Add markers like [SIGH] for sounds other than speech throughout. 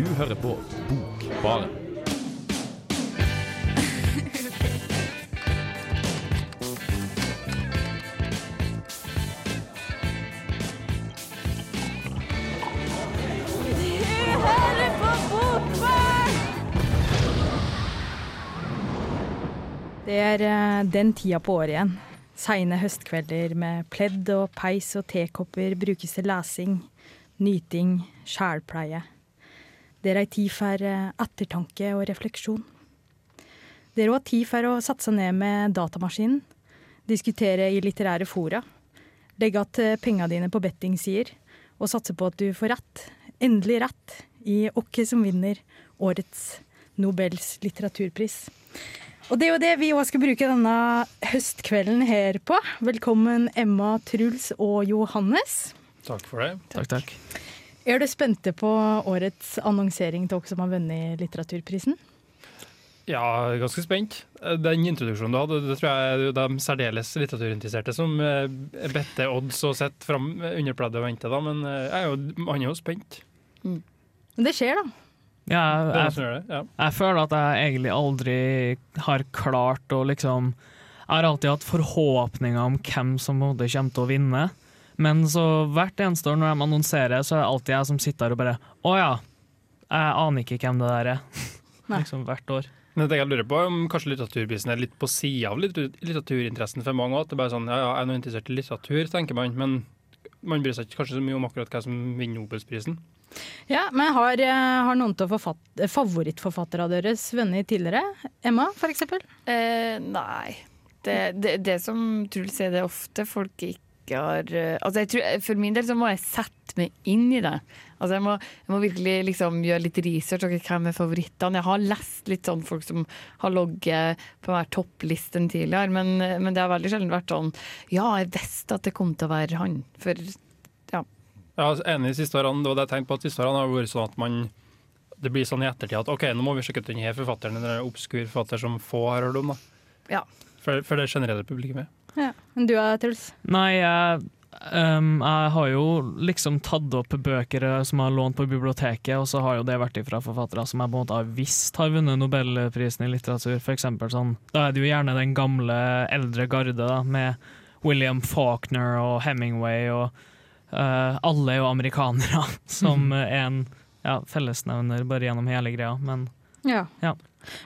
Du hører på Bokbaren. Det er eh, den tida på året igjen. Seine høstkvelder med pledd og peis og tekopper brukes til lesing, nyting, sjælpleie. Det er ei tid for eh, ettertanke og refleksjon. Det er òg tid for å satse ned med datamaskinen, diskutere i litterære fora, legge igjen pengene dine på bettingsider og satse på at du får rett, endelig rett, i hvem som vinner årets Nobels litteraturpris. Og det er jo det vi òg skal bruke denne høstkvelden her på. Velkommen Emma, Truls og Johannes. Takk for det. Takk, takk. Er du spente på årets annonsering til dere som har vunnet litteraturprisen? Ja, ganske spent. Den introduksjonen du hadde, det tror jeg er de særdeles litteraturinteresserte som eh, bedte odds og sitter fram under pleddet og venter, da. Men eh, jeg er jo, man er jo spent. Men det skjer, da. Ja, jeg, er jeg, jeg føler at jeg egentlig aldri har klart å liksom Jeg har alltid hatt forhåpninger om hvem som kommer til å vinne. Men så hvert eneste år når de annonserer, så er det alltid jeg som sitter her og bare Å ja, jeg aner ikke hvem det der er. [LAUGHS] Nei. liksom hvert år. Men det jeg lurer på om kanskje litteraturprisen er litt på sida av litteraturinteressen for mange. At det er bare sånn, ja, ja, jeg er nå interessert i litteratur, tenker man, men man bryr seg ikke kanskje så mye om akkurat hva som vinner Nobelsprisen. Ja, men har, eh, har noen av forfatt- favorittforfatterne deres vunnet tidligere? Emma, eksempel? Eh, nei. Det, det, det som Truls sier, det er ofte folk ikke har eh, Altså tror, For min del så må jeg sette meg inn i det. Altså jeg må, jeg må virkelig liksom gjøre litt research. Okay, hvem er favorittene? Jeg har lest litt sånn folk som har logget på hver topplisten tidligere, men, men det har veldig sjelden vært sånn Ja, jeg visste at det kom til å være han. For ja. Jeg er enig i siste årene, det var det jeg tenkte på at siste årene har vært sånn at man det blir sånn i ettertid at ok, nå må vi sjekke ut denne forfatteren, en obskur forfatter som få har hørt om. da. Ja. For, for det generelle publikummet. Ja. Men du da, Truls? Nei, jeg, um, jeg har jo liksom tatt opp bøker eh, som jeg har lånt på biblioteket, og så har jo det vært ifra forfattere som jeg på en måte har visst har vunnet Nobelprisen i litteratur. For eksempel sånn, da er det jo gjerne den gamle, eldre garde, da, med William Faulkner og Hemingway, og uh, alle er jo amerikanere, [LAUGHS] som er en ja, fellesnevner bare gjennom hele greia. Men Ja. Ja.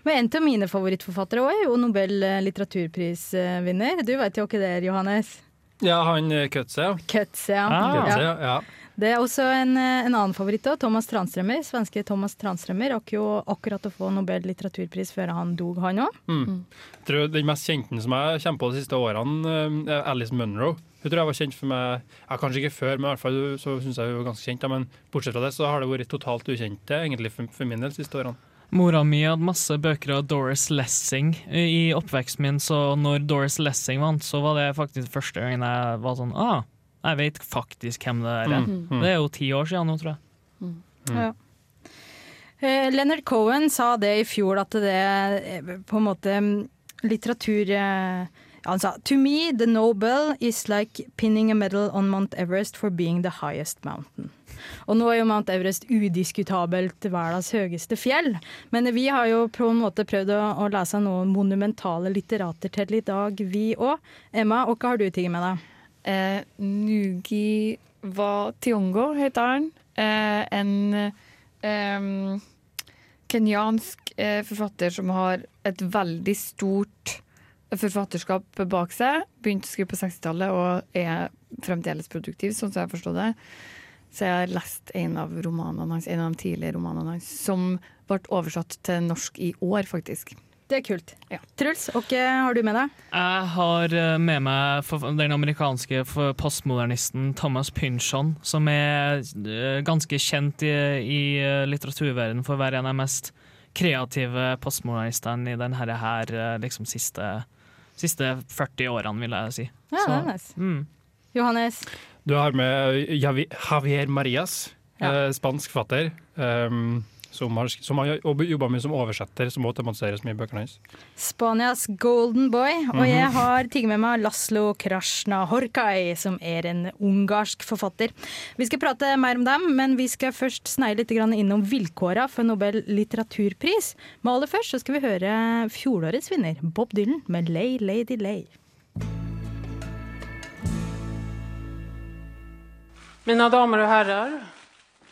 Men en av mine favorittforfattere også er jo Nobel eh, litteraturprisvinner. Du vet jo ikke det er, Johannes? Ja, han eh, Kutze, ja. Kutze, ja. Ah. Ja. ja. Det er også en, eh, en annen favoritt, da, Thomas Tranströmer. Svenske Thomas Tranströmer rakk jo akkurat å få Nobel litteraturpris før han dog, han òg. Mm. Jeg tror Den mest kjente som jeg kommer på de siste årene, er Alice Munro. Hun tror jeg var kjent for meg ja, Kanskje ikke før, men i hvert fall så syns jeg hun var ganske kjent. Ja, men bortsett fra det så har det vært totalt ukjente egentlig for, for min del de siste årene. Mora mi hadde masse bøker av Doris Lessing i oppveksten min, så når Doris Lessing vant, så var det faktisk første gangen jeg var sånn Ah, jeg vet faktisk hvem det er. Mm, mm. Det er jo ti år siden nå, tror jeg. Ja. Eh, Leonard Cohen sa det i fjor, at det er på en måte mm, litteratur eh, Han sa To me, the Nobel is like pinning a medal on Mount Everest for being the highest mountain. Og nå er jo Mount Everest udiskutabelt verdens høyeste fjell, men vi har jo på en måte prøvd å, lese noen monumentale litterater til i dag, vi òg. Emma, og hva har du tatt med deg? Eh, Nugi wa Tiongo heter han. Eh, en eh, kenyansk forfatter som har et veldig stort forfatterskap bak seg. Begynte å skrive på 60-tallet og er fremdeles produktiv, sånn som jeg forstår det. Så jeg har lest en av romanene hans, en av de tidlige romanene hans, som ble oversatt til norsk i år, faktisk. Det er kult. Ja. Truls, hva har du med deg? Jeg har eh, med meg den amerikanske postmodernisten Thomas Pynchon, som er eh, ganske kjent i, i eh, litteraturverdenen for å være en av de mest kreative postmodernistene i denne her, liksom siste, siste 40 årene, vil jeg si. Ja, det Så, er nice. mm. Johannes? Du har med Javi- Javier Marias, Ja. eh, spansk fatter. um, som har, som har jobba mye som oversetter, som også tematiseres mye bøkene hans. Spanias golden boy. Og jeg har tatt med meg Laslo Krasjnahorkai, som er en ungarsk forfatter. Vi skal prate mer om dem, men vi skal først sneie litt innom vilkåra for Nobel litteraturpris. Men aller først så skal vi høre fjorårets vinner, Bob Dylan, med Lay Lady Lay. Mina damer og herrer,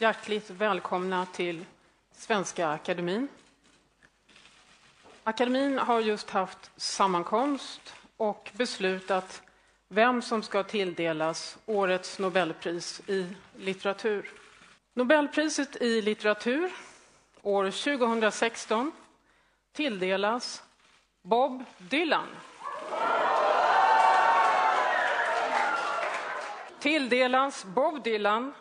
hjertelig velkomne till Svenska Akademin. Akademin har just haft sammankomst och beslutat vem som ska tilldelas årets Nobelpris i litteratur. Nobelpriset i litteratur år 2016 tilldelas Bob Dylan. tilldelas Bob Dylan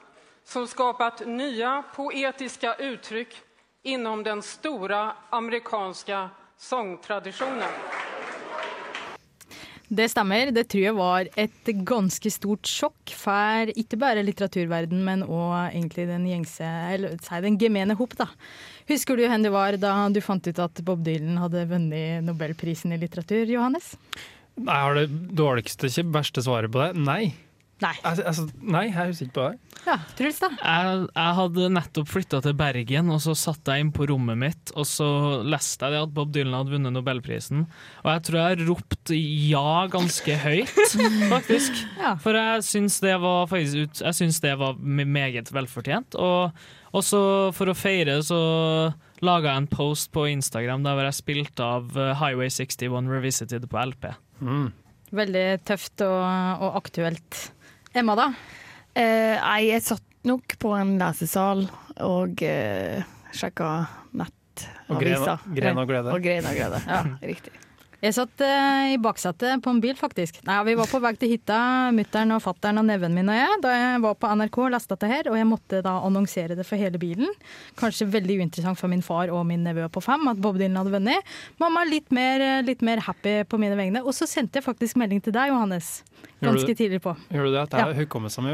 som skapat nya poetiska uttryck inom den store amerikanske sångtradisjonen. Det stemmer. Det tror jeg var et ganske stort sjokk for ikke bare litteraturverden, men òg egentlig den gjengse, eller si den gemene hop, da. Husker du hvor det var da du fant ut at Bob Dylan hadde vunnet nobelprisen i litteratur, Johannes? Nei, Har det dårligste, ikke verste svaret på det? Nei. Nei. Altså, altså, nei, jeg husker ikke på det. Ja, Truls, da? Jeg, jeg hadde nettopp flytta til Bergen, og så satt jeg inn på rommet mitt, og så leste jeg det at Bob Dylan hadde vunnet Nobelprisen. Og jeg tror jeg ropte ja ganske høyt, [LAUGHS] faktisk. Ja. For jeg syns det var faktisk ut, Jeg syns det var meget velfortjent. Og så for å feire så laga jeg en post på Instagram der jeg spilte av eh, Highway 61 Revisited på LP. Mm. Veldig tøft og, og aktuelt. Emma, da? Eh, nei, jeg satt nok på en lesesal og eh, sjekka Og gren, og glede. Og gren og glede. Ja, riktig. Jeg satt eh, i baksetet på en bil, faktisk. Nei, Vi var på vei til hytta, mutter'n og fatter'n og neven min og jeg, da jeg var på NRK og leste dette her, og jeg måtte da annonsere det for hele bilen. Kanskje veldig uinteressant for min far og min nevø på fem at Bob Dylan hadde vunnet. Mamma litt mer, litt mer happy på mine vegne. Og så sendte jeg faktisk melding til deg, Johannes. Ganske tidligere tidlig på. Gjorde du det? Det er Ja.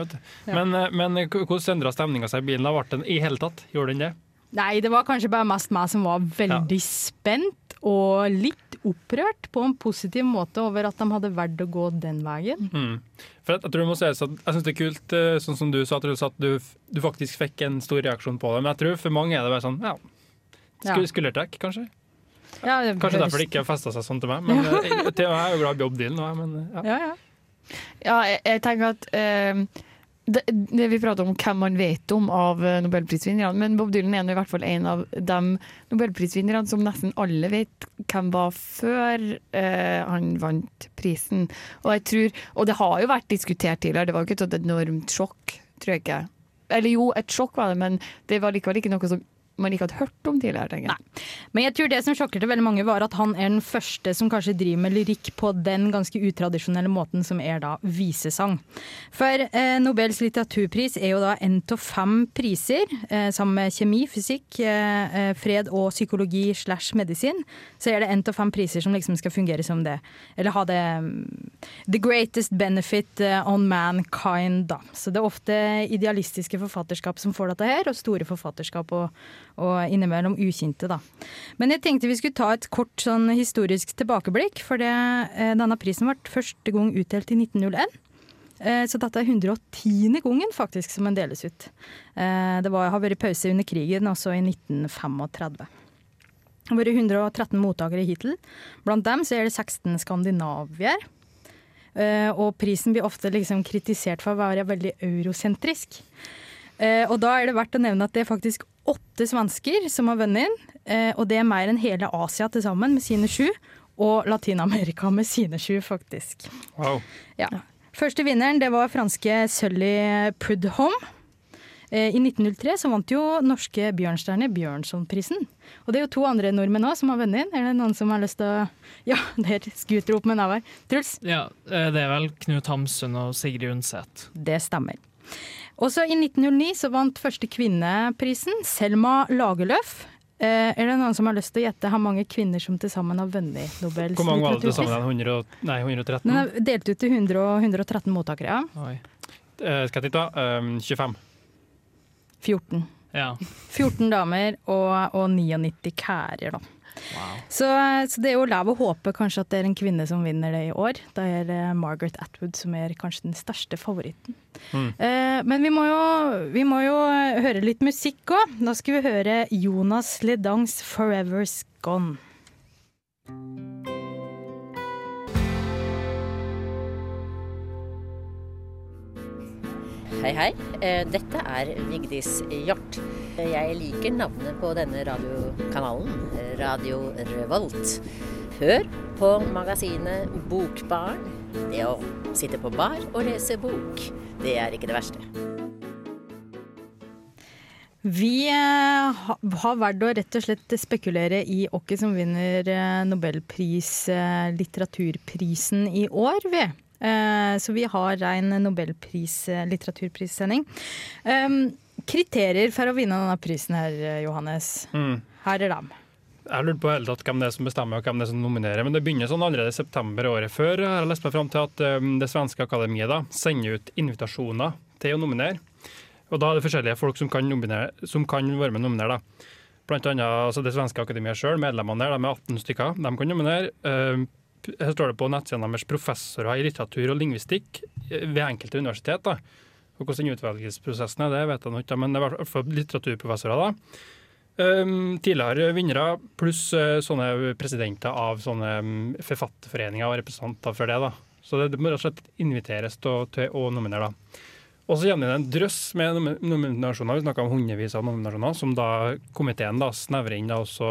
vet du. Ja. Men, eh, men eh, hvordan endra stemninga seg i bilen? da? Ble den i hele tatt? Gjorde den det? Nei, det var kanskje bare mest meg som var veldig spent og litt opprørt på en positiv måte over at de hadde valgt å gå den veien. Mm. For jeg, jeg tror det må sies at jeg syns det er kult, eh, sånn som du sa, Truls, at du, du faktisk fikk en stor reaksjon på det. Men jeg tror for mange er det bare sånn ja, Ja. sku- skuldertrekk, kanskje. Ja, det Kanskje derfor det ikke har festa seg sånn til meg. Men eh, til jeg er jo glad i Bob Dylan. Men, ja. Ja, ja. Ja, jeg, jeg tenker at eh, det, det Vi prater om hvem man vet om av eh, nobelprisvinnerne, men Bob Dylan er i hvert fall en av de nobelprisvinnerne som nesten alle vet hvem var før eh, han vant prisen. Og jeg tror, og det har jo vært diskutert tidligere, det var jo ikke et enormt sjokk, tror jeg ikke. Eller jo, et sjokk var det, men det var likevel ikke noe som man ikke hadde hørt om tidligere. tenker jeg. Men jeg tror det som sjokkerte veldig mange, var at han er den første som kanskje driver med lyrikk på den ganske utradisjonelle måten som er da visesang. For eh, Nobels litteraturpris er jo da en av fem priser, eh, sammen med kjemi, fysikk, eh, eh, fred og psykologi slash medisin. Så er det en av fem priser som liksom skal fungere som det. Eller ha det mm, The greatest benefit eh, on mankind, da. Så det er ofte idealistiske forfatterskap som får dette her, og store forfatterskap og, og innimellom ukjente, da. Men jeg tenkte vi skulle ta et kort sånn historisk tilbakeblikk, for det, eh, denne prisen ble første gang utdelt i 1901. Eh, Så dette er 110. gangen faktisk som den deles ut. Eh, Det var, har vært pause under krigen, også i 1935. Det har vært 113 mottakere hittil. Blant dem så er det 16 skandinavier. Og prisen blir ofte liksom kritisert for å være veldig eurosentrisk. Og da er det verdt å nevne at det faktisk åtte svensker som har vunnet inn. eh, Og det er mer enn hele Asia til sammen med sine sju. Og Latin-Amerika med sine sju, faktisk. Wow. Ja. Første vinneren det var franske Sully Prudhomme. Eh, I 1903 så vant jo norske Bjørnstjerne Bjørnsonprisen. Og det er jo to andre nordmenn òg som har vunnet inn. Er det noen som har lyst til å [LAUGHS] Ja, der skuter opp med never. Truls? Ja, eh, det er vel Knut Hamsun og Sigrid Undset. Det stemmer. Også i 1909 så vant første kvinneprisen Selma Lagerlöf. Eh, er det noen som har lyst til å gjette hvor mange kvinner som til sammen har vunnet Nobels Hvor mange var det til sammen? 100, nei, 113? Den er delt ut til 100 og 113 mottakere. Ja. Oi. Eh, skal jeg tippe? Um, 25. 14. Ja. 14 damer og, og 99 kærer, da. Wow. Så, så det er jo lav å håpe kanskje at det er en kvinne som vinner det i år. Da er det Margaret Atwood som er kanskje den største favoritten. Mm. Eh, men vi må, jo, vi må jo høre litt musikk òg. Da skal vi høre Jonas Ledangs 'Forever's Gone'. Hei, hei. Eh, Dette er Vigdis Hjort. Jeg liker navnet på denne radiokanalen, Radio Revolt. Hør på magasinet Bokbarn. Det å sitte på bar og lese bok, det er ikke det verste. Vi eh, har valgt å rett og slett spekulere i hvem som vinner eh, Nobelpris, eh, litteraturprisen i år, vi. Eh, så vi har en Nobelpris, eh, litteraturprissending. Kriterier for å vinne denne prisen her, eh, Johannes. Mm. Her er dem. Jeg lurte på hele tatt hvem det er som bestemmer og hvem det er som nominerer, men det begynner sånn allerede i september året før. Jeg har lest meg fram til at det svenske akademiet da, sender ut invitasjoner til å nominere. Og da er det forskjellige folk som kan, nominere, som kan være med og nominere. da. Blant annet altså det svenske akademiet sjøl, medlemmene der, de er 18 stykker. De kan nominere. Her står det på nettsidene deres professorer i litteratur og lingvistikk eh, ved enkelte universitet. Og Hvordan utvelgelsesprosessen er, det vet jeg ikke, men det er i hvert fall litteraturprofessorer. da. Um, tidligere vinnere pluss uh, sånne presidenter av sånne um, forfatterforeninger og representanter for det. da. Så det, det må rett og slett inviteres til, til å nominere. da. Og så kommer det en drøss med nominasjoner, vi snakker om hundrevis av nominasjoner, som da komiteen da snevrer inn. da også,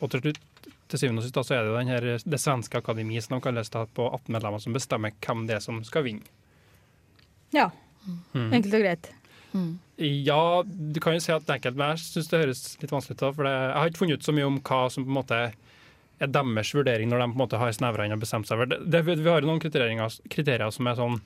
og til slutt til syvende og sist så er det den her, det svenske akademiet som de kalles det, på 18 medlemmer, som bestemmer hvem det er som skal vinne. Ja, Mm. enkelt og greit. Ja, du kan jo si at enkelt, men jeg syns det høres litt vanskelig ut. For det, jeg har ikke funnet ut så mye om hva som på en måte er deres vurdering når de på en måte har snevra inn og bestemt seg for det. det. Vi har jo noen kriterier, kriterier som er sånn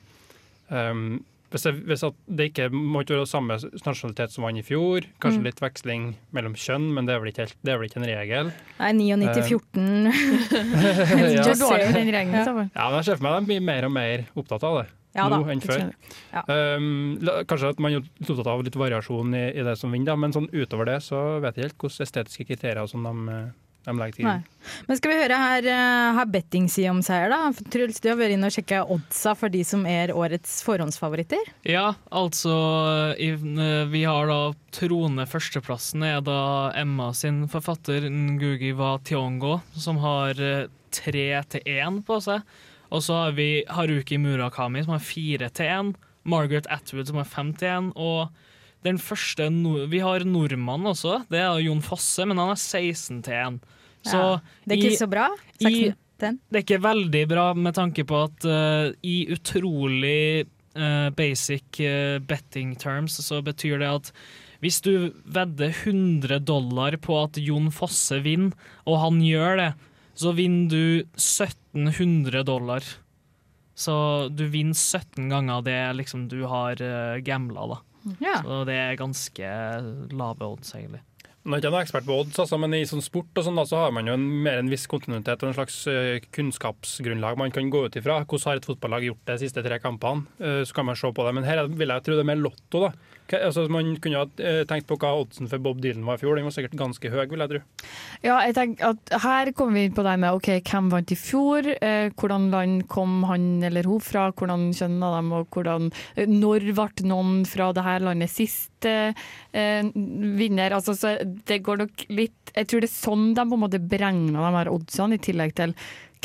um, hvis, det, hvis det ikke må ikke være samme nasjonalitet som han i fjor, kanskje Mm. litt veksling mellom kjønn, men det er vel ikke, helt, det er vel ikke en regel. Nei, 99-14. [LAUGHS] [LAUGHS] ja. Det er Just dårlig say- den regelen. Ja. sammen. ja, men jeg ser for meg de blir mer og mer opptatt av det Ja da, nå enn det før. Ja. Um, kanskje at man er opptatt av litt variasjon i, i det som vinner, men sånn utover det så vet jeg ikke hvilke estetiske kriterier som de, eh, de legger til. Nei. Men skal vi høre her, har betting si om seier, da? Truls, du har vært inne og sjekka oddsa for de som er årets forhåndsfavoritter. Ja, altså Vi har da troende førsteplassen er da Emma sin forfatter Ngugi wa Tiongo, som har eh, tre til én på seg. Og så har vi Haruki Murakami, som har fire til én. Margaret Atwood, som har fem til én. Og den første Vi har nordmann også, det er Jon Fosse, men han har 16 til én. Så Det er ikke i- så bra. 16, den. det er ikke veldig bra med tanke på at uh, i utrolig uh, basic uh, betting terms så betyr det at hvis du vedder 100 dollar på at Jon Fosse vinner, og han gjør det, så vinner du 1700 dollar. Så du vinner 17 ganger det liksom du har uh, gambla, da. Ja. Så det er ganske lave odds, egentlig. Nå er ikke noen ekspert på odds, altså, men i sånn sport og sånn, da, så har man jo en, mer en viss kontinuitet og en slags uh, kunnskapsgrunnlag man kan gå ut ifra. Hvordan har et fotballag gjort det de siste tre kampene? Uh, så kan man se på det. Men her er- vil jeg tro det er mer lotto. da. Altså, man kunne ha eh, tenkt på hva oddsen for Bob Dylan var i fjor. Den var sikkert ganske høy, vil jeg tro. Ja, jeg tenker at Her kommer vi inn på det med ok, hvem vant i fjor, eh, hvordan land kom han eller hun fra, hvordan kjønn av dem, og hvordan, eh, når ble noen fra det her landet sist eh, vinner. Altså, så det går nok litt Jeg tror det er sånn de på en måte beregner de her oddsene, i tillegg til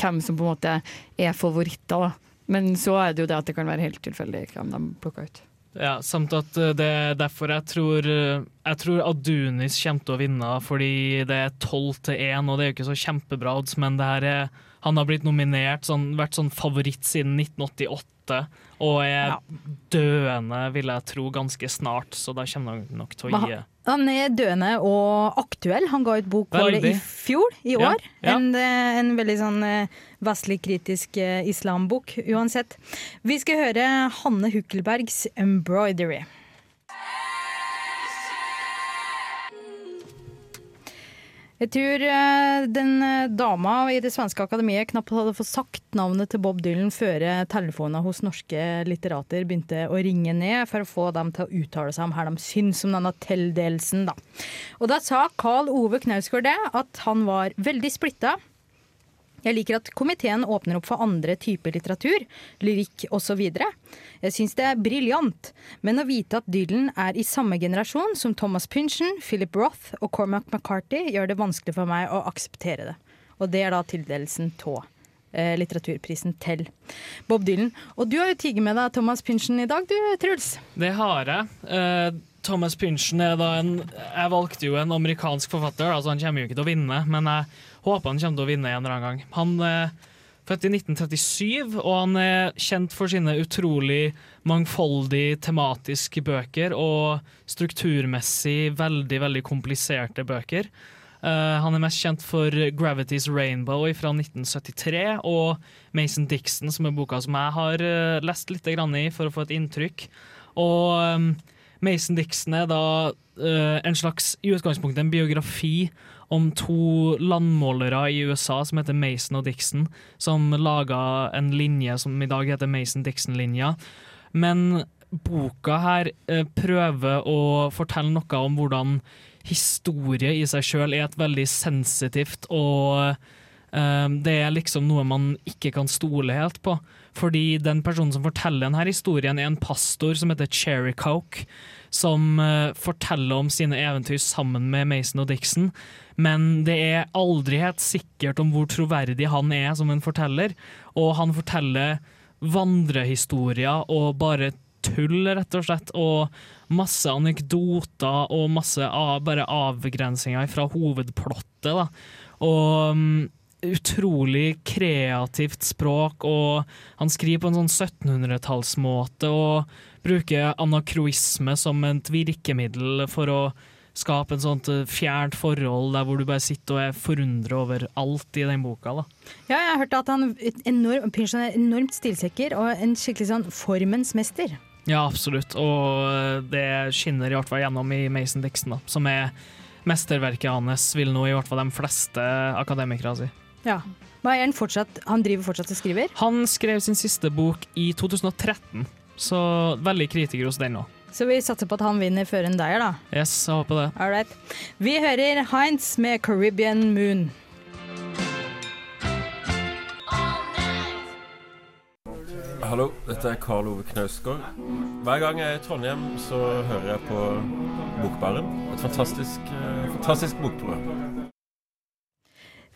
hvem som på en måte er favoritter. Men så er det jo det at det kan være helt tilfeldig hvem de plukker ut. Ja, samt at eh, det er derfor jeg tror eh, Jeg tror Adunis kommer til å vinne, fordi det er 12 til 1, og det er jo ikke så kjempebra odds, men det her er han har blitt nominert, sånn, vært sånn favoritt siden 1988, og er Ja. døende, vil jeg tro, ganske snart, så da kommer han nok til å gi Han er døende og aktuell. Han ga ut bok var det i fjor, i år. ja. En, eh, en veldig sånn eh, vestlig kritisk eh, islambok, uansett. Vi skal høre Hanne Hukkelbergs 'Embroidery'. Jeg tror eh, den eh, dama i det svenske akademiet knapt hadde fått sagt navnet til Bob Dylan før telefonen hos norske litterater begynte å ringe ned for å få dem til å uttale seg om hva de syns om denne tildelelsen. Da. Og da sa Carl Ove Knausgård det, at han var veldig splitta. Jeg liker at komiteen åpner opp for andre typer litteratur, lyrikk osv. Jeg syns det er briljant, men å vite at Dylan er i samme generasjon som Thomas Pynchon, Philip Roth og Cormac McCarthy, gjør det vanskelig for meg å akseptere det. Og det er da tildelelsen av eh, litteraturprisen til Bob Dylan. Og du har jo tiget med deg Thomas Pynchon i dag, du Truls. Det har jeg. Eh, Thomas Pynchon er da en Jeg valgte jo en amerikansk forfatter, altså han kommer jo ikke til å vinne, men jeg håper han kommer til å vinne en eller annen gang. Han er født i 1937, og han er kjent for sine utrolig mangfoldige tematiske bøker og strukturmessig veldig, veldig kompliserte bøker. Uh, han er mest kjent for 'Gravity's Rainbow' fra 1973 og 'Mason Dixon', som er boka som jeg har uh, lest litt i for å få et inntrykk. Og um, Mason Dixon er da uh, en slags, i utgangspunktet en biografi om to landmålere i USA som heter Mason og Dixon, som laga en linje som i dag heter Mason-Dixon-linja. Men boka her uh, prøver å fortelle noe om hvordan historie i seg sjøl er et veldig sensitivt og uh, det er liksom noe man ikke kan stole helt på. Fordi den personen som forteller denne historien, er en pastor som heter Cherry Coke, som uh, forteller om sine eventyr sammen med Mason og Dixon. Men det er aldri helt sikkert om hvor troverdig han er som en forteller. Og han forteller vandrehistorier og bare tull, rett og slett. Og masse anekdoter og masse av, bare avgrensninger fra hovedplottet. Da. Og um, utrolig kreativt språk, og han skriver på en sånn 1700-tallsmåte og bruker anakroisme som et virkemiddel for å skape en sånt eh, fjernt forhold der hvor du bare sitter og er forundret over alt i den boka. da. Ja, jeg har hørt at han enorm, er enormt stilsikker og en skikkelig sånn formens mester. Ja, absolutt, og eh, det skinner i hvert fall gjennom i Mason Dixon, da, som er mesterverket hans, vil nå i hvert fall de fleste akademikere si. Ja. Han, fortsatt, han driver fortsatt og skriver? Han skrev sin siste bok i 2013, så veldig kritiker hos den nå. Så vi satser på at han vinner før en deier, da. Yes, jeg håper det. All right. Vi hører Heinz med 'Caribbean Moon'. Hallo, dette er Karl Ove Knausgård. Hver gang jeg er i Trondheim, så hører jeg på Bokbaren. Et fantastisk, eh, fantastisk bokprogram.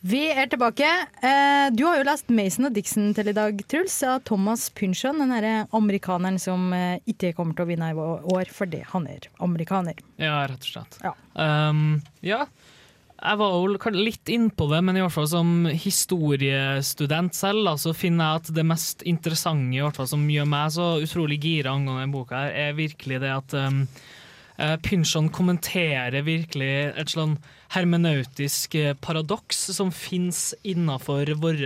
Vi er tilbake. Eh, du har jo lest Mason og Dixon til i dag, Truls. Av Thomas Pynchon, den derre amerikaneren som eh, ikke kommer til å vinne i år fordi han er amerikaner. Ja, rett og slett. Ja. Um, ja. Jeg var jo litt innpå det, men i hvert fall som historiestudent selv, da, så finner jeg at det mest interessante i hvert fall som gjør meg så utrolig gira angående denne boka, her, er virkelig det at um, Pynchon kommenterer virkelig et sånn hermenautisk eh, paradoks som fins innafor vår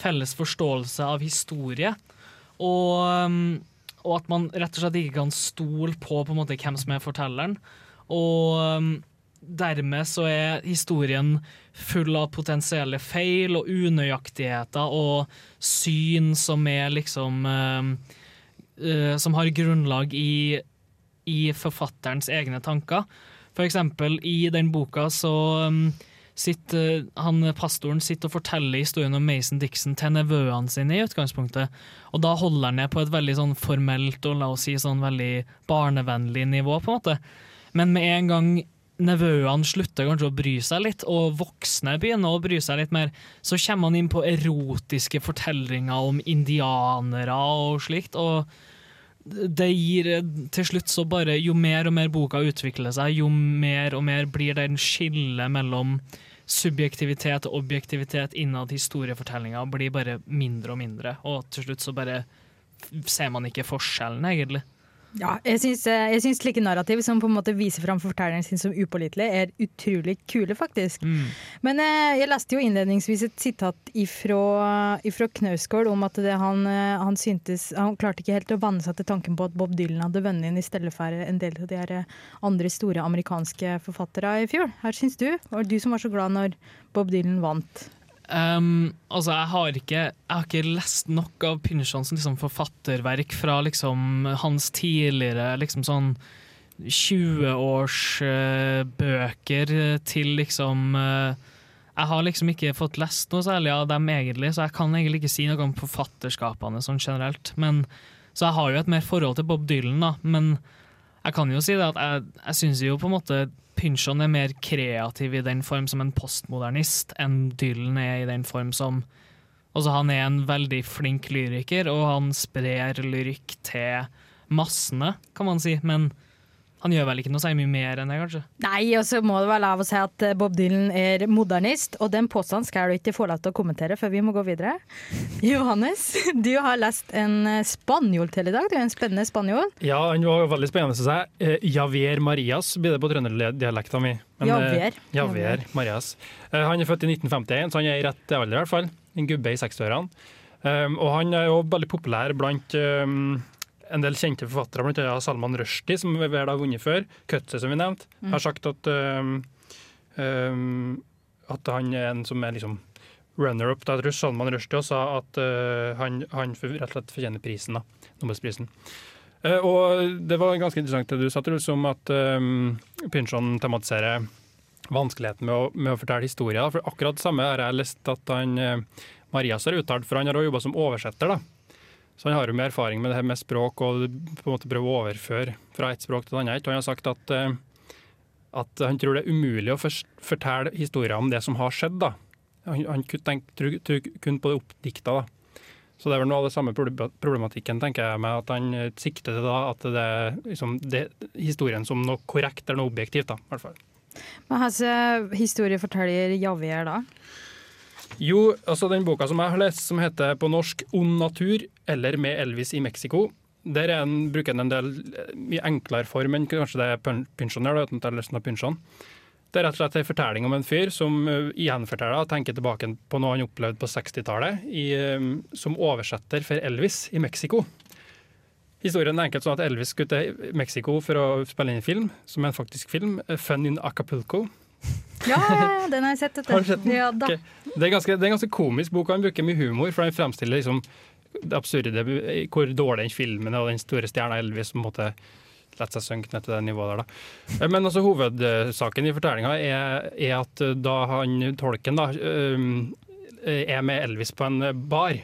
felles forståelse av historie. Og, mm, og, at man rett og slett ikke kan stole på, på måte, hvem som er fortelleren. Og mm, dermed så er historien full av potensielle feil og unøyaktigheter og syn som er liksom uh, uh, Som har grunnlag i, i forfatterens egne tanker. For eksempel, i den boka så um, sitter han, pastoren sitter og forteller historien om Mason Dixon til nevøene sine i utgangspunktet. Og da holder han ned på et veldig sånn formelt og la oss si sånn veldig barnevennlig nivå, på en måte. Men med en gang nevøene slutter kanskje å bry seg litt, og voksne begynner å bry seg litt mer, så kommer han inn på erotiske fortellinger om indianere og slikt. og det gir til slutt så bare Jo mer og mer boka utvikler seg, jo mer og mer blir det en skille mellom subjektivitet og objektivitet innad historiefortellinga blir bare mindre og mindre. Og til slutt så bare ser man ikke forskjellen, egentlig. Ja, jeg syns, eh, slike narrativ som på en måte viser fram fortelleren sin som upålitelig, er utrolig kule, faktisk. Mm. Men eh, jeg leste jo innledningsvis et sitat ifra, ifra Knausgård om at det, han, eh, han syntes Han klarte ikke helt å vanne seg til tanken på at Bob Dylan hadde vunnet inn i stedet for en del av de her eh, andre store amerikanske forfattere i fjor. Her syns du? Var det du som var så glad når Bob Dylan vant? Um, altså, jeg har ikke Jeg har ikke lest nok av Pynchons liksom, forfatterverk fra liksom hans tidligere liksom sånn 20-årsbøker til liksom uh, Jeg har liksom ikke fått lest noe særlig av dem egentlig, så jeg kan egentlig ikke si noe om forfatterskapene sånn generelt. Men, så jeg har jo et mer forhold til Bob Dylan, da. Men jeg kan jo si det at jeg, jeg syns jo på en måte Pynchon er mer kreativ i den form som en postmodernist enn Dylan er i den form som Altså, han er en veldig flink lyriker, og han sprer lyrikk til massene, kan man si. Men han gjør vel ikke noe særlig mye mer enn det, kanskje? Nei, og så må det være lov å si at eh, Bob Dylan er modernist, og den påstanden skal du ikke få lov til å kommentere før vi må gå videre. [LAUGHS] Johannes, du har lest en eh, spanjol til i dag. Du er en spennende spanjol. Ja, han var veldig spennende, syns jeg. Eh, Javier Marias blir det på trønderdialekta mi. Javier. Javier Marias. Han er født i 1951, så han er i rett alder, i hvert fall. En gubbe i 60-årene. Um, og han er jo veldig populær blant en del kjente forfattere, annet Salman Rushdie, som vi har vunnet før. Kutse, som vi nevnte, Mm. har sagt at um, um, at han er en som er liksom runner-up. Da. Jeg tror Salman Rushdie sa at uh, han, han for- rett og slett fortjener prisen, da. Nobelsprisen. Uh, og det var ganske interessant det du sa, Truls, om at um, Pynchon tematiserer vanskeligheten med å, med å fortelle historier. For akkurat det samme har jeg lest at han, uh, Marias har uttalt, for han har også jobba som oversetter. da. Så han har jo mer erfaring med det her med språk og på en måte prøve å overføre fra et språk til et annet. Han har sagt at, eh, at han tror det er umulig å fortelle historier om det som har skjedd. da. Han, han tenker kun på det oppdikta. da. Så det er vel noe av det samme problematikken tenker jeg med at han eh, sikter til da, at det er liksom, det, historien som noe korrekt eller noe objektivt. da, i hvert fall. Men hvilken historie forteller Javier da? Jo, altså den boka som jeg har lest, som heter på norsk 'Ond natur' eller 'Med Elvis i Mexico', der er en, bruker den en del mye enklere form enn kanskje det er Pyn- Pynchon uten at jeg. Det er rett og slett en fortelling om en fyr som uh, gjenforteller og tenker tilbake på noe han opplevde på 60-tallet i, um, som oversetter for Elvis i Mexico. Historien er enkelt sånn at Elvis skulle til Mexico for å spille inn en film, som er en faktisk film, eh, 'Fun in Acapulco'. Ja, den har jeg sett. Har du sett den? Ja, da. Okay. Det er, ganske, det er en ganske komisk bok, og han bruker mye humor, for han fremstiller liksom det absurde, hvor dårlig den filmen er, og den store stjerna Elvis på en måte seg synke ned til det nivået der. da. Men altså, hovedsaken i fortellinga er, er at da han, tolken da, er med Elvis på en bar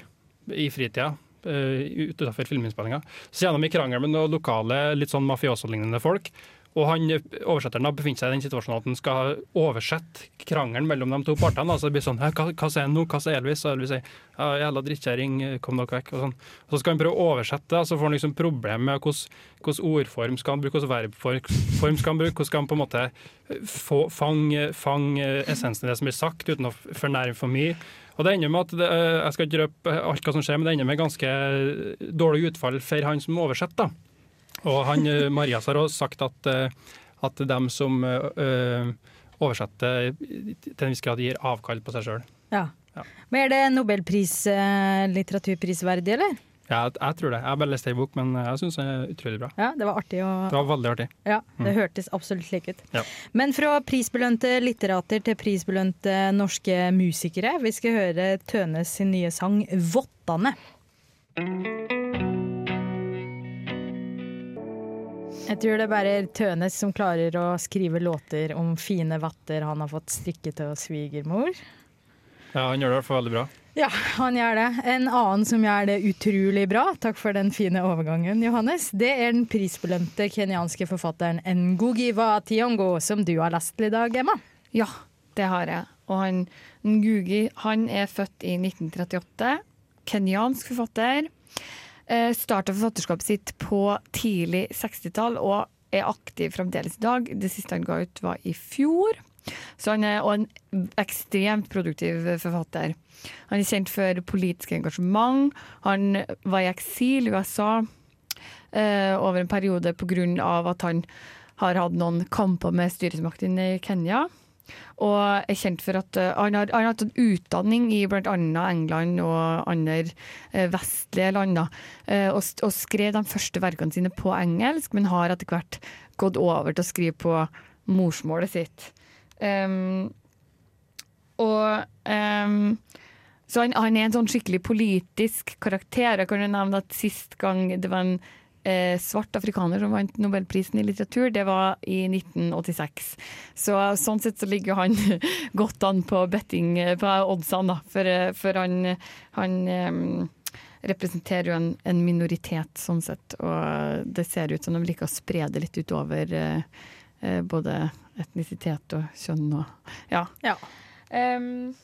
i fritida, øh, utenfor filminnspillinga, så kommer de i krangel med noen lokale, litt sånn mafioso-lignende folk. Og han, oversetteren befinner seg i den situasjonen at han skal oversette krangelen mellom de to partene. Altså det blir sånn, hva, hva sier han nå, hva sier Elvis? Og Elvis sier jævla drittkjerring, kom dere vekk. Og sånn. Og så skal han prøve å oversette, det, så får han liksom problem med hvordan, ordform skal han bruke, hvordan verbform skal han bruke, hvordan skal han på en måte fange, fang essensen i det som blir sagt, uten å fornærme for mye. Og det ender med at det, Jeg skal ikke røpe alt hva som skjer, men det ender med ganske dårlig utfall for han som oversetter. da. Og han, eh, Marias har også sagt at, eh, at dem som eh, oversetter, til en viss grad gir avkall på seg sjøl. Ja. Ja. Men er det nobelpris, litteraturprisverdig, eller? Ja, jeg tror det. Jeg har bare lest ei bok, men jeg syns den er utrolig bra. Ja, det var artig å Det var veldig artig. Ja, det Mm. hørtes absolutt slik ut. Ja. Men fra prisbelønte litterater til prisbelønte norske musikere. Vi skal høre Tønes sin nye sang 'Vottane'. Jeg tror det er bare Tønes som klarer å skrive låter om fine vatter han har fått strikket av svigermor. Ja, Han gjør det i hvert fall veldig bra. Ja, han gjør det. En annen som gjør det utrolig bra, takk for den fine overgangen, Johannes, det er den prisbelønte kenyanske forfatteren Ngugi wa Tiongo, som du har lest i dag, Emma. Ja, det har jeg. Og han, Ngugi han er født i 1938. Kenyansk forfatter. Eh, Starta forfatterskapet sitt på tidlig 60-tall og er aktiv fremdeles i dag. Det siste han ga ut, var i fjor. Så han er en ekstremt produktiv forfatter. Han er kjent for politisk engasjement. Han var i eksil i USA. eh, over en periode pga. at han har hatt noen kamper med styresmaktene i Kenya. Og er kjent for at uh, han, har, han har hatt en utdanning i bl.a. England og andre uh, vestlige land. Uh, og, og, skrev de første verkene sine på engelsk, men har etter hvert gått over til å skrive på morsmålet sitt. Um, og um, så han, han, er en sånn skikkelig politisk karakter. Jeg kan jo nevne at Sist gang det var en eh, svart afrikaner som vant nobelprisen i litteratur, det var i 1986. Så Sånn sett så ligger han [LAUGHS] godt an på betting på oddsene. For, eh, for han, han eh, representerer jo en, en, minoritet, sånn sett. Og det ser ut som de liker å spre det litt utover uh, uh, både etnisitet og kjønn og Ja. ja. Um,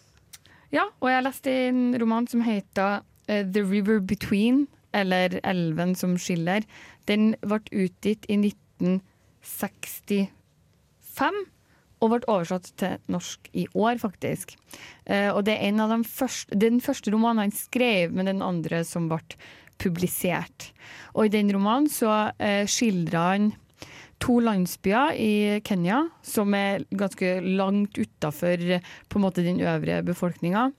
ja, og jeg leste en roman som heter The River Between, eller Elven som skiller. Den ble utgitt i 1965. Og ble oversatt til norsk i år, faktisk. Uh, og det er de første, den første romanen han skrev, men den andre som ble publisert. Og i den romanen så uh, skildrer han to landsbyer i Kenya som er ganske langt utafor den øvrige befolkninga.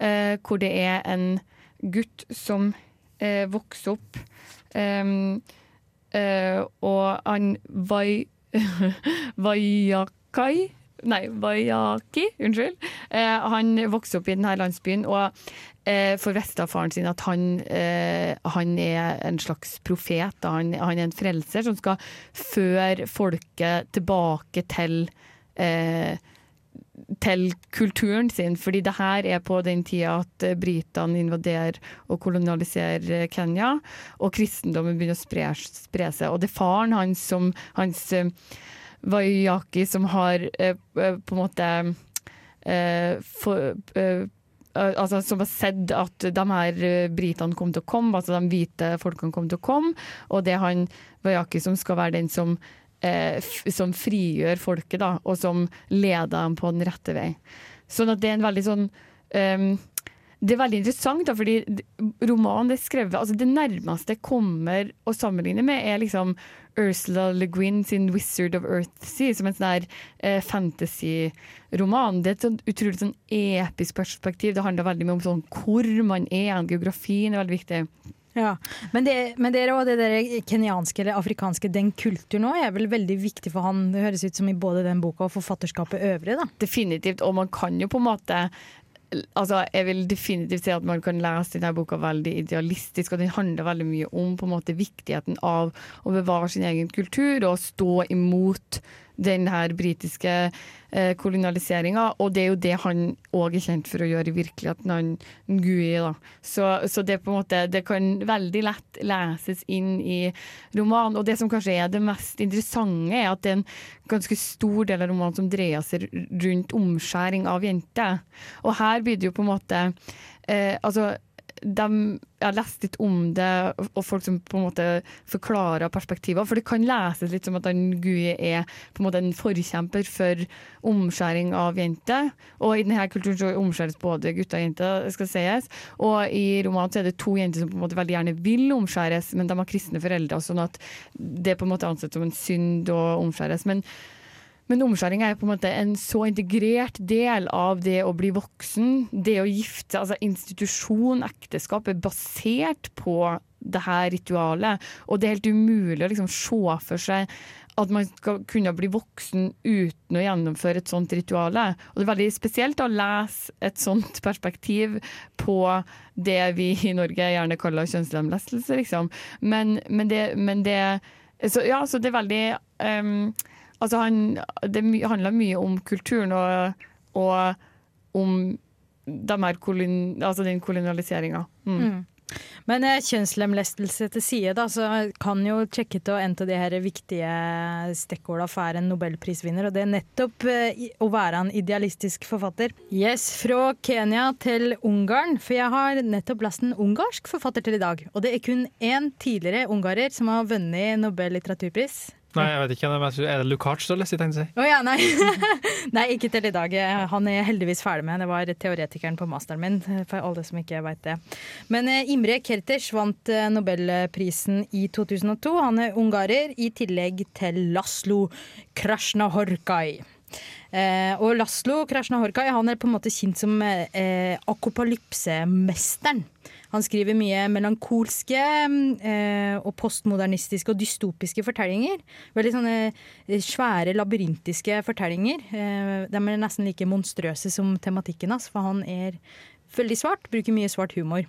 Eh, hvor det er en gutt som eh, vokse opp eh, og [LAUGHS] han Vai... Vayakai Nei, Vayaki, unnskyld. Uh, han vokste opp i denne landsbyen og eh, får vite av faren sin at han, eh, han, er en slags profet. Han, han, er en frelser som skal føre folket tilbake til eh, til kulturen sin, fordi det her er på den tida at britene invaderer og kolonialiserer Kenya, og kristendommen begynner å spre, spre seg. Og det er faren hans som hans Wayaki som har eh, eh, på en måte eh, for, Altså, som har sett at de her britene kom til å komme, altså de hvite folkene kom til å komme. Og det er han Wayaki som skal være den som, eh, som frigjør folket, da, og som leder dem på den rette vei. Sånn at det er en veldig sånn um, det er veldig interessant, da, fordi romanen det er skrevet altså Det nærmeste jeg kommer å sammenligne med, er liksom Ursula Le Guin sin 'Wizard of Earthsea', som en sånn der eh, fantasy-roman. Det er et sånn utrolig sånn episk perspektiv. Det handler veldig mye om sånn hvor man er, geografien er veldig viktig. Ja, Men det, men det, det der kenyanske eller afrikanske, den kulturen òg, er vel veldig viktig for han? Det høres ut som i både den boka og forfatterskapet øvrig, da. Definitivt, og man kan jo på en måte altså, jeg vil definitivt si at man kan lese denne boka veldig idealistisk, og den handler veldig mye om måte viktigheten av å bevare sin egen kultur og stå imot den her britiske eh, kolonialiseringa. Og det er jo det han òg er kjent for å gjøre i virkeligheten, han Ngui. da. Så, så, det på en måte, det kan veldig lett leses inn i romanen. Og det som kanskje er det mest interessante, er at det er en ganske stor del av romanen som dreier seg rundt omskjæring av jenter. Og her blir det jo på en måte eh, altså de, jeg har lest litt om det, og folk som på en måte forklarer perspektiver. For det kan leses litt som at Gui er på en måte en forkjemper for omskjæring av jenter. Og i denne kulturen så omskjæres både gutter og jenter, skal sies. Og i romanen så er det to jenter som på en måte veldig gjerne vil omskjæres, men de har kristne foreldre, sånn at det er på en måte ansett som en synd å omskjæres. Men men omskjæring er på en måte en så integrert del av det å bli voksen. Det å gifte altså institusjon, ekteskap, er basert på det her ritualet. Og det er helt umulig å liksom se for seg at man skal kunne bli voksen uten å gjennomføre et sånt ritual. Og det er veldig spesielt å lese et sånt perspektiv på det vi i Norge gjerne kaller kjønnslemlestelse, liksom. Men, men, det, men det så, Ja, så det er veldig um, Altså han, det handler mye om kulturen og, og om de kolon, altså den kolonialiseringa. Mm. Mm. Men eh, kjønnslemlestelse til side, da, så kan jo sjekke til en av de her viktige stikkordene for en nobelprisvinner, og det er nettopp eh, å være en idealistisk forfatter. Yes, fra Kenya til Ungarn, for jeg har nettopp lest en ungarsk forfatter til i dag. Og det er kun én tidligere ungarer som har vunnet Nobel litteraturpris. Nei, jeg vet ikke. jeg Er det Lukács du har lest i Oh, ja, nei. [LAUGHS] nei, ikke til i dag. Han er heldigvis ferdig med. Det var teoretikeren på masteren min, for alle som ikke vet det. Men eh, Imre Kertes vant eh, nobelprisen i 2002. Han er ungarer, i tillegg til Laslo Krasjnahorkai. Eh, og Laslo Krasjnahorkai han er på en måte kjent som eh, akopalypsemesteren. Han skriver mye melankolske eh, og postmodernistiske og dystopiske fortellinger. Veldig sånne eh, svære, labyrintiske fortellinger. Eh, de er nesten like monstrøse som tematikken hans, for han er veldig svart, bruker mye svart humor.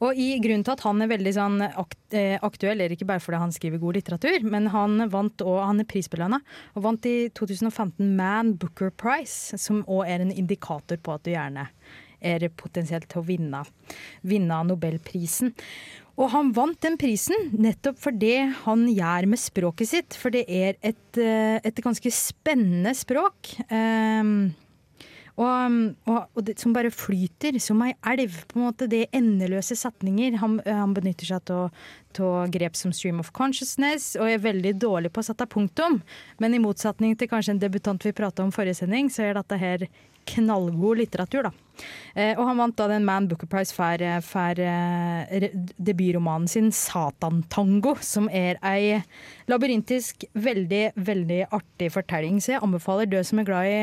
Og i grunnen til at han er veldig sånn akt, aktuell, er ikke bare fordi han skriver god litteratur, men han vant og han er prisbelønna, og vant i 2015 Man Booker Prize, som òg er en indikator på at du gjerne er potensielt til å vinne, vinne Nobelprisen. Og han vant den prisen nettopp for det han gjør med språket sitt, for det er et, eh, et ganske spennende språk. Um, og, og, og det, som bare flyter som ei elv. på en måte Det er endeløse setninger. Han, han benytter seg av grep som stream of consciousness og er veldig dårlig på å sette punktum. Men i motsetning til kanskje en debutant vi prata om forrige sending, så er dette her knallgod litteratur. da. Eh, og han vant da den Man Booker Prize for, for eh, debutromanen sin 'Satan-tango', som er ei labyrintisk, veldig, veldig artig fortelling. Så jeg anbefaler død som er glad i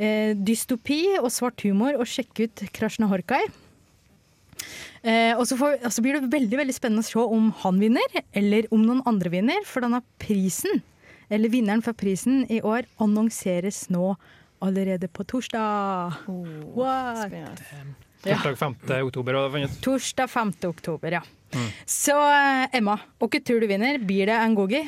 eh, dystopi og svart humor, å sjekke ut Krasjnahorkai. Eh, og så, altså så, blir det veldig veldig spennende å se om han vinner, eller om noen andre vinner. For denne prisen, eller vinneren for prisen i år, annonseres nå allerede på torsdag. Oh, What? Torsdag 5. oktober. Torsdag 5. oktober, ja. Mm. Så eh, Emma, hva tror du vinner? Blir det en gogi?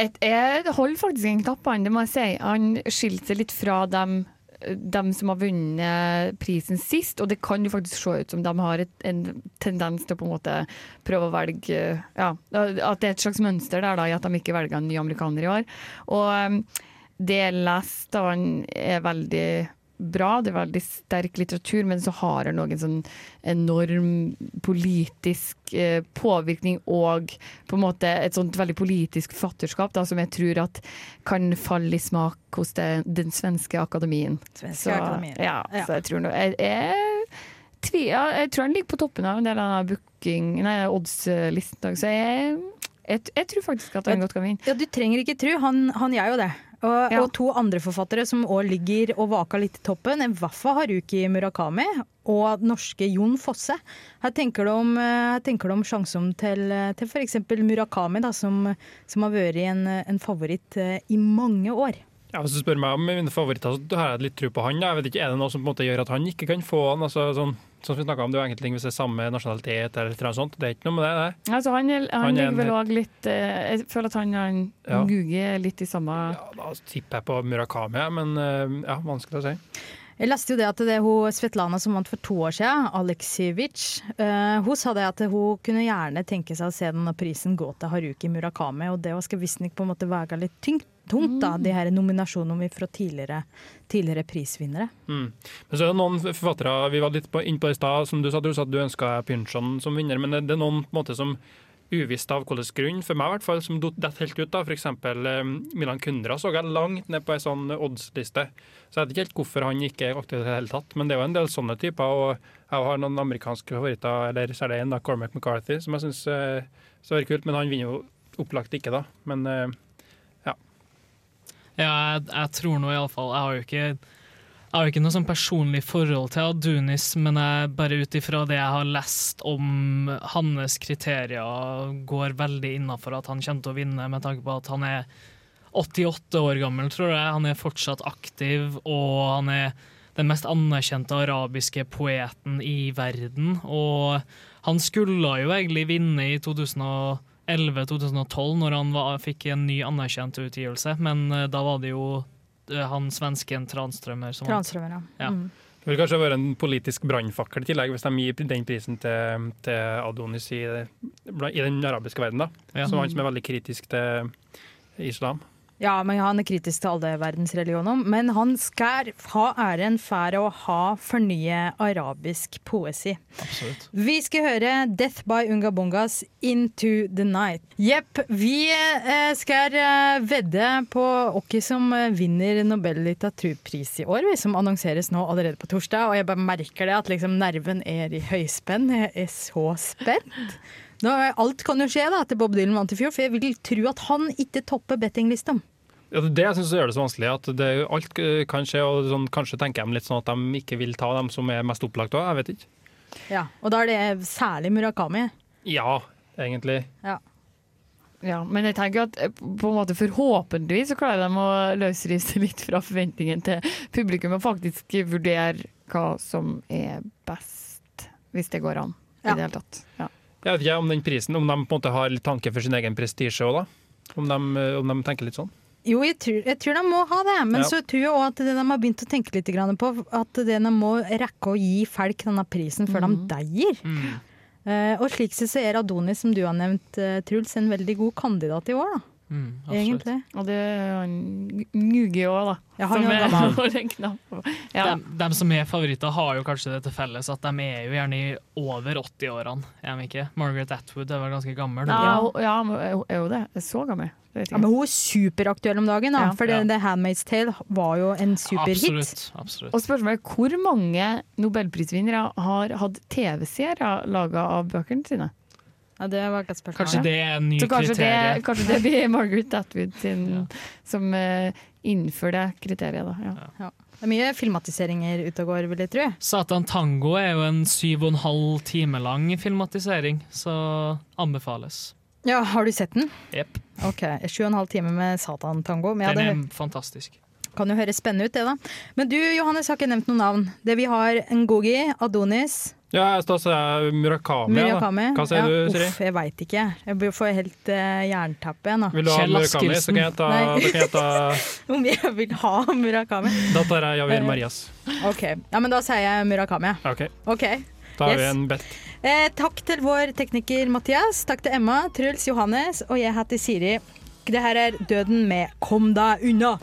Jeg holder faktisk en knapp på han, det må jeg si. Han skilte seg litt fra dem de som har vunnet prisen sist, og det kan jo faktisk se ut som de har et, en tendens til å på en måte prøve å velge ja, At det er et slags mønster der da, i at de ikke velger en ny amerikaner i år. Og det jeg leste av han er veldig bra, det er veldig sterk litteratur, men så har han noen sånn enorm politisk eh, påvirkning og på en måte et sånt veldig politisk fatterskap da, som jeg tror at kan falle i smak hos det, den svenske akademien. Svenske så, akademien. Ja, ja. så jeg tror, no, jeg, jeg, jeg tror han ligger på toppen av en del av booking, nei, odds-listen. Så jeg, jeg, jeg, tror faktisk at han godt kan vinne. Ja, Du trenger ikke tro, han, han gjør jo det. Og, ja. og, to andre forfattere som òg ligger og vaker litt i toppen, Wafa Haruki Murakami og norske Jon Fosse. Her tenker du om, om sjansen til, til f.eks. Murakami, da, som, som, har vært en, en favoritt eh, i mange år. Ja, hvis du spør meg om mine favoritter, så har jeg litt tro på han. Jeg vet ikke, Er det noe som på en måte gjør at han ikke kan få han? Altså, sånn, sånn som vi om, Det er jo enkelte ting hvis det er samme nasjonalitet eller noe sånt. Det er ikke noe med det. det. Altså, han, han, han ligger vel òg litt eh, Jeg føler at han han ja. Gugi er litt i samme Ja, Da tipper jeg på Murakami, men eh, ja, vanskelig å si. Jeg leste jo det at det er hun Svetlana som vant for to år siden, Aleksijevitsj. Uh, hun sa det at hun kunne gjerne tenke seg å se denne prisen gå til Haruki Murakami, og det skal visstnok på en måte veie litt tungt, tungt da, de her nominasjonene fra tidligere, tidligere prisvinnere. Mm. Men så er det noen forfattere, vi var litt på det i stad, som du sa, du sa du ønska Pynchon som vinner, men det er noen på en måte som uvisst av hvilken grunn, for meg i hvert fall, som detter helt ut. da, F.eks. Eh, Milan Kundra så jeg langt ned på ei sånn oddsliste. Så jeg vet ikke helt hvorfor han ikke er aktuell i det hele tatt, men det er jo en del sånne typer. og Jeg har noen amerikanske favoritter, eller så er det en, da, Cormac McCarthy, som jeg syns eh, er kult. Men han vinner jo opplagt ikke, da. Men eh. Ja, jeg, jeg tror nå iallfall Jeg har jo ikke ikke noe sånn personlig forhold til Adunis, men jeg, bare ut ifra det jeg har lest om hans kriterier, går veldig innafor at han kommer til å vinne, med tanke på at han er 88 år gammel, tror jeg. Han er fortsatt aktiv, og han er den mest anerkjente arabiske poeten i verden. Og han skulle jo egentlig vinne i 2011-2012, når han var, fikk en ny anerkjent utgivelse, men uh, da var det jo uh, han svensken Tranströmer. Som Tranströmer, ja. ja. Mm. Det vil kanskje være en politisk brannfakkel i tillegg, hvis de gir den prisen til, til Adonis i, i, den arabiske verden, da. Ja. Som han som er veldig kritisk til islam. Ja, men han er kritisk til alle verdensreligioner. Men han skal ha æren for å ha fornye arabisk poesi. Absolutt. Vi skal høre 'Death by Ungabongas Into the Night'. Jepp, vi eh, skal eh, vedde på hvem som eh, vinner Nobel litteraturpris i år, vi, som annonseres nå allerede på torsdag. Og jeg bare merker det at liksom nerven er i høyspenn. Jeg er så spent. Nå, alt kan jo skje da etter Bob Dylan vant i fjor, for jeg vil tro at han ikke topper bettinglista. Ja, det er jeg synes gjør det så vanskelig. At det, alt kan skje, og sånn, kanskje tenker de litt sånn at de ikke vil ta dem som er mest opplagt òg. Jeg vet ikke. Ja, og da er det særlig Murakami. Ja, egentlig. Ja, ja men jeg tenker at eh, på en måte forhåpentligvis så klarer de å løsrive seg litt fra forventningen til publikum og faktisk vurdere hva som er best, hvis det går an. Ja. I det hele tatt. Ja. Jeg vet ikke om den prisen, om de på en måte har litt tanke for sin egen prestisje òg, da. Om de, om de tenker litt sånn. Jo, jeg tror, jeg tror de må ha det, men Ja. så tror jeg òg at det de har begynt å tenke litt på, at det de må rekke å gi folk denne prisen før de deier. Eh, og slik sett så er Adonis, som du har nevnt, eh, Truls, en veldig god kandidat i år, da. Mm. Egentlig. Og det er han Ngugi òg, da. Ja, han som er. [LAUGHS] Ja. de, de, som er favoritter, har jo kanskje det til felles at de er jo gjerne i over 80-årene. Er de ikke? Margaret Atwood er vel ganske gammel. Ja, Ja. hun- ja, er er det? Er så gammel? Ja, men hun er superaktuell om dagen, da. Ja. for Ja. The Handmaid's Tale var jo en superhit. Absolutt. absolutt. Og spørsmålet er hvor mange nobelprisvinnere har hatt TV-serier laga av bøkene sine? Ja, det var ikke et spørsmål. Kanskje det er en ny Så kanskje det, kriterium. kanskje det blir Margaret Atwood sin, Ja. som uh, innfører det kriteriet, da. Ja. Det er mye filmatiseringer ute og går, vil jeg tro. Satan Tango er jo en syv og en halv time lang filmatisering, så anbefales. Ja, Har du sett den? Jepp. Ok, Sju og en halv time med Satan-tango. Men Den det er fantastisk. kan jo høres spennende ut, det da. Men du Johannes har ikke nevnt noen navn. Det vi har Ngogi, Adonis, Ja, da sa jeg Murakami. ja, da. Murakami. Hva sier du, Siri? Uff, jeg veit ikke. Jeg får helt uh, jerntappe igjen. Vil du ha Kjell Murakami, så kan jeg ta, kan jeg ta [LAUGHS] Om jeg vil ha Murakami. Da tar jeg Javier Marias. Ok, ja, men da sier jeg Murakami. OK, okay. da har vi en bet. Eh, takk til vår tekniker Mathias. Takk til Emma, Truls, Johannes og jeg heter Siri. Det her er Døden med Kom deg unna.